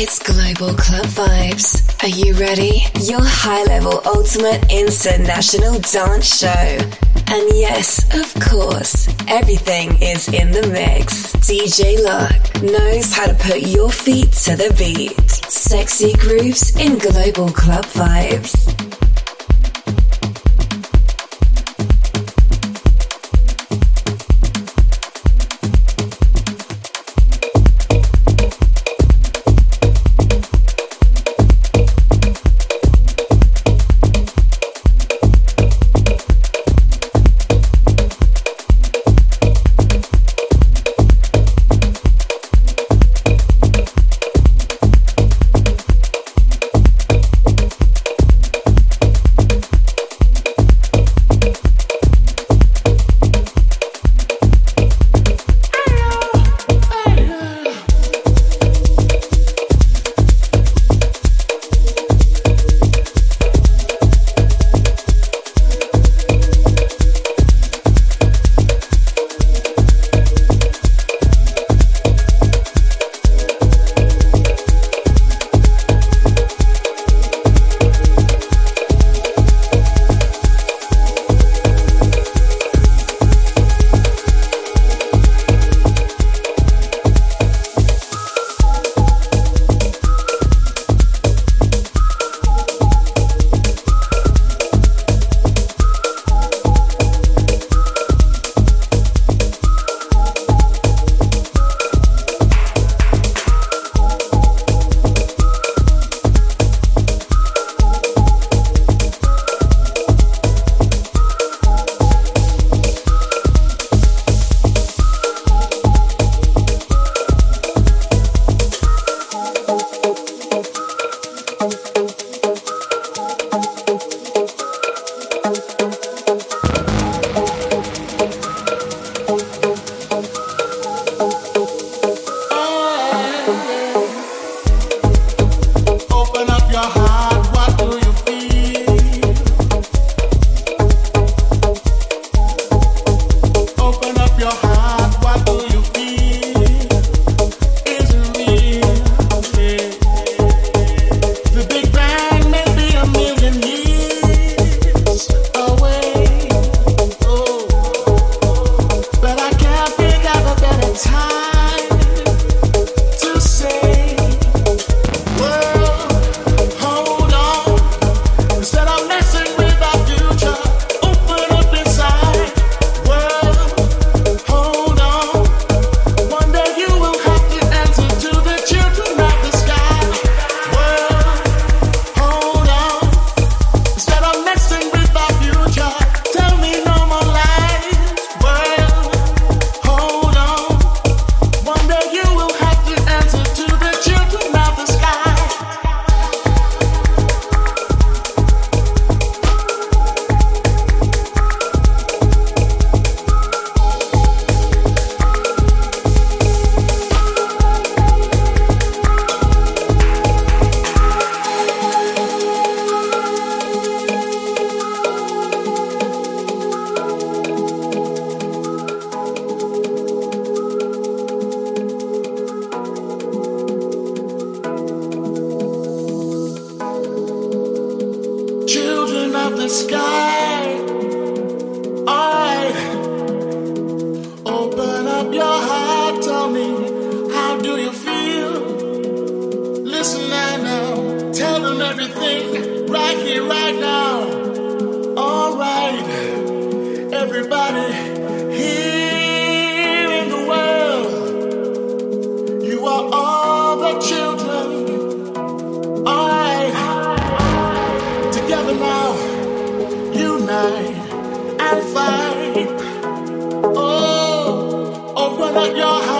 It's Global Club Vibes. Are you ready? Your high level ultimate international dance show. And yes, of course, everything is in the mix. DJ Luck knows how to put your feet to the beat. Sexy grooves in Global Club Vibes. No, no.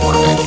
forma.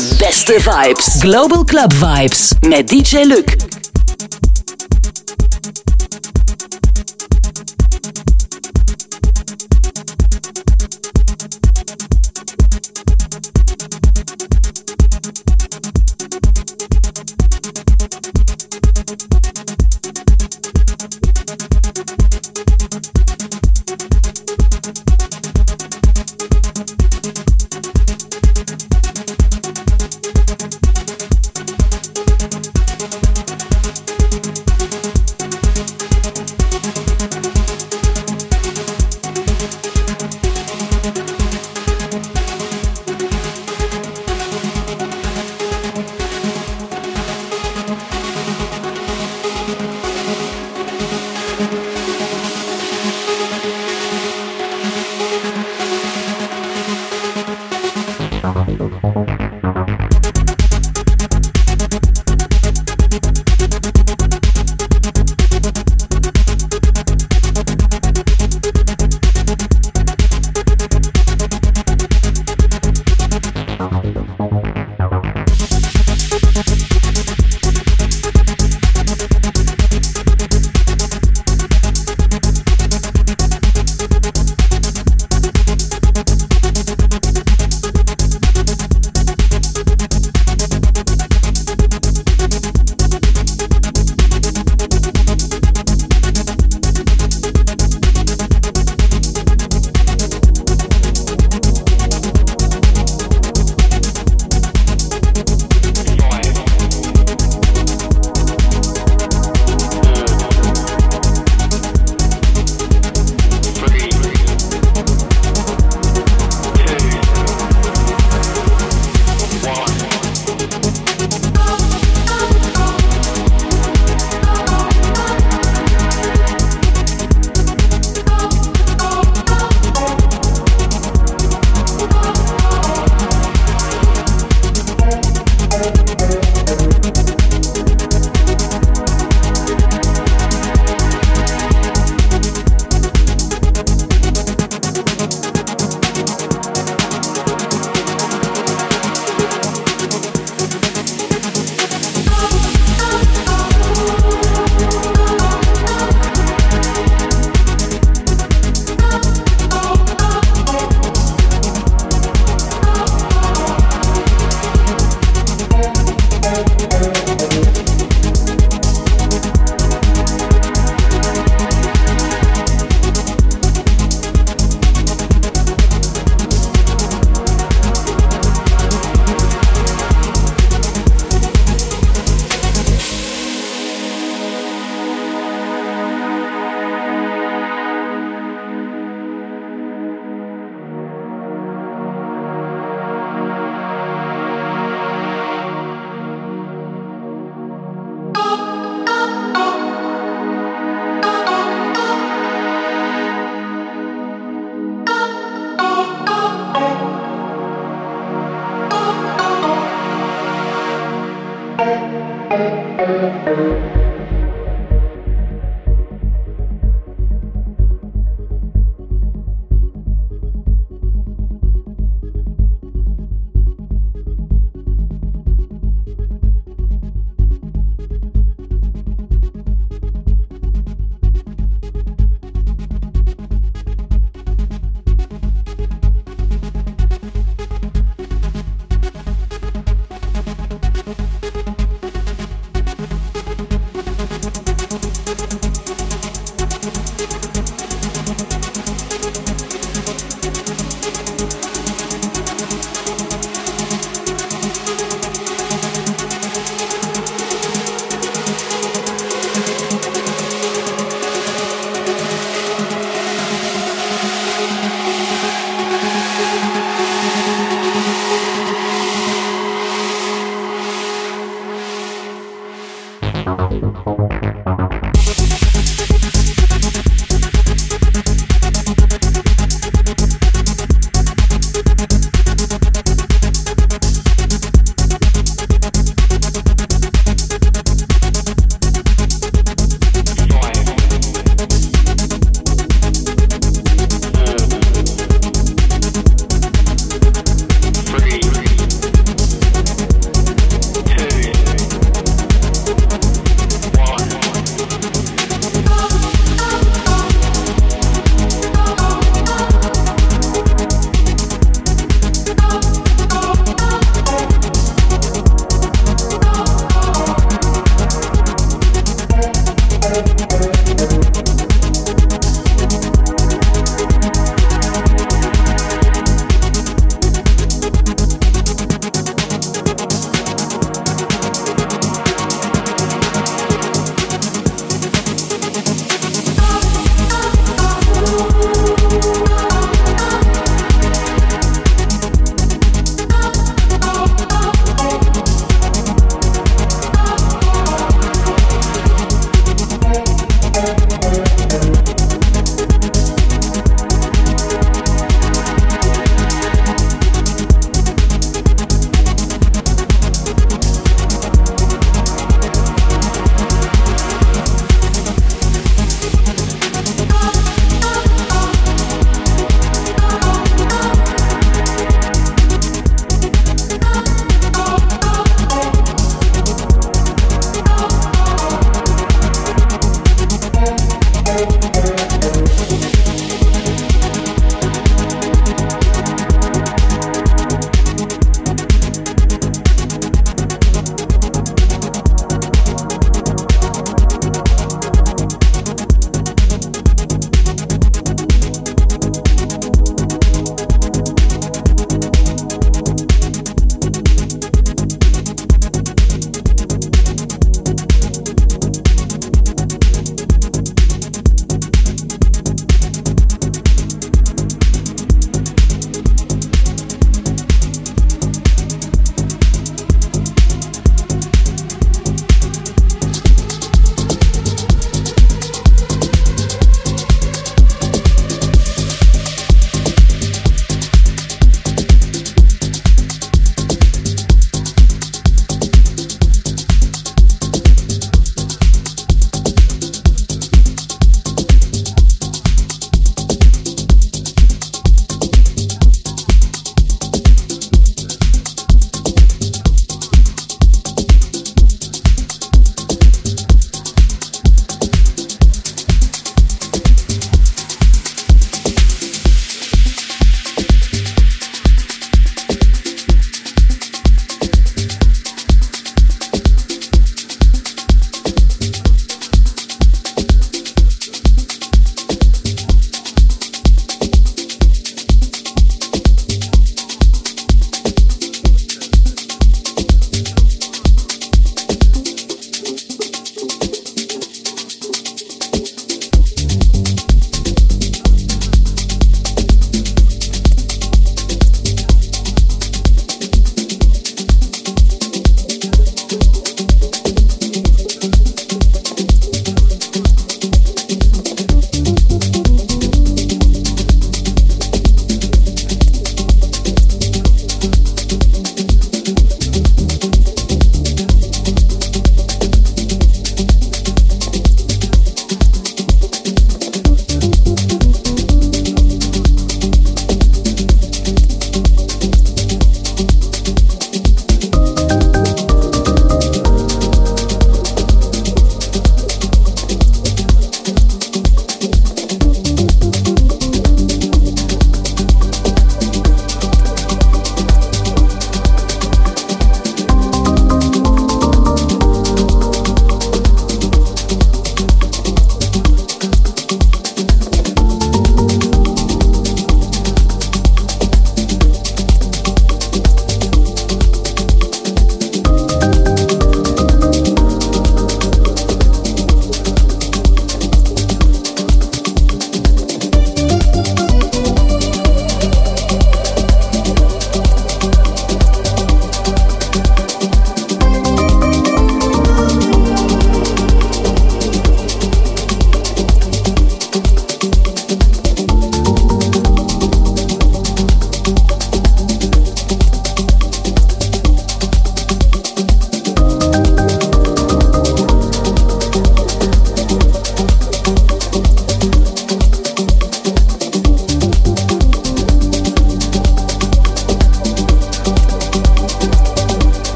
Beste vibes. Global Club Vibes met DJ Luc.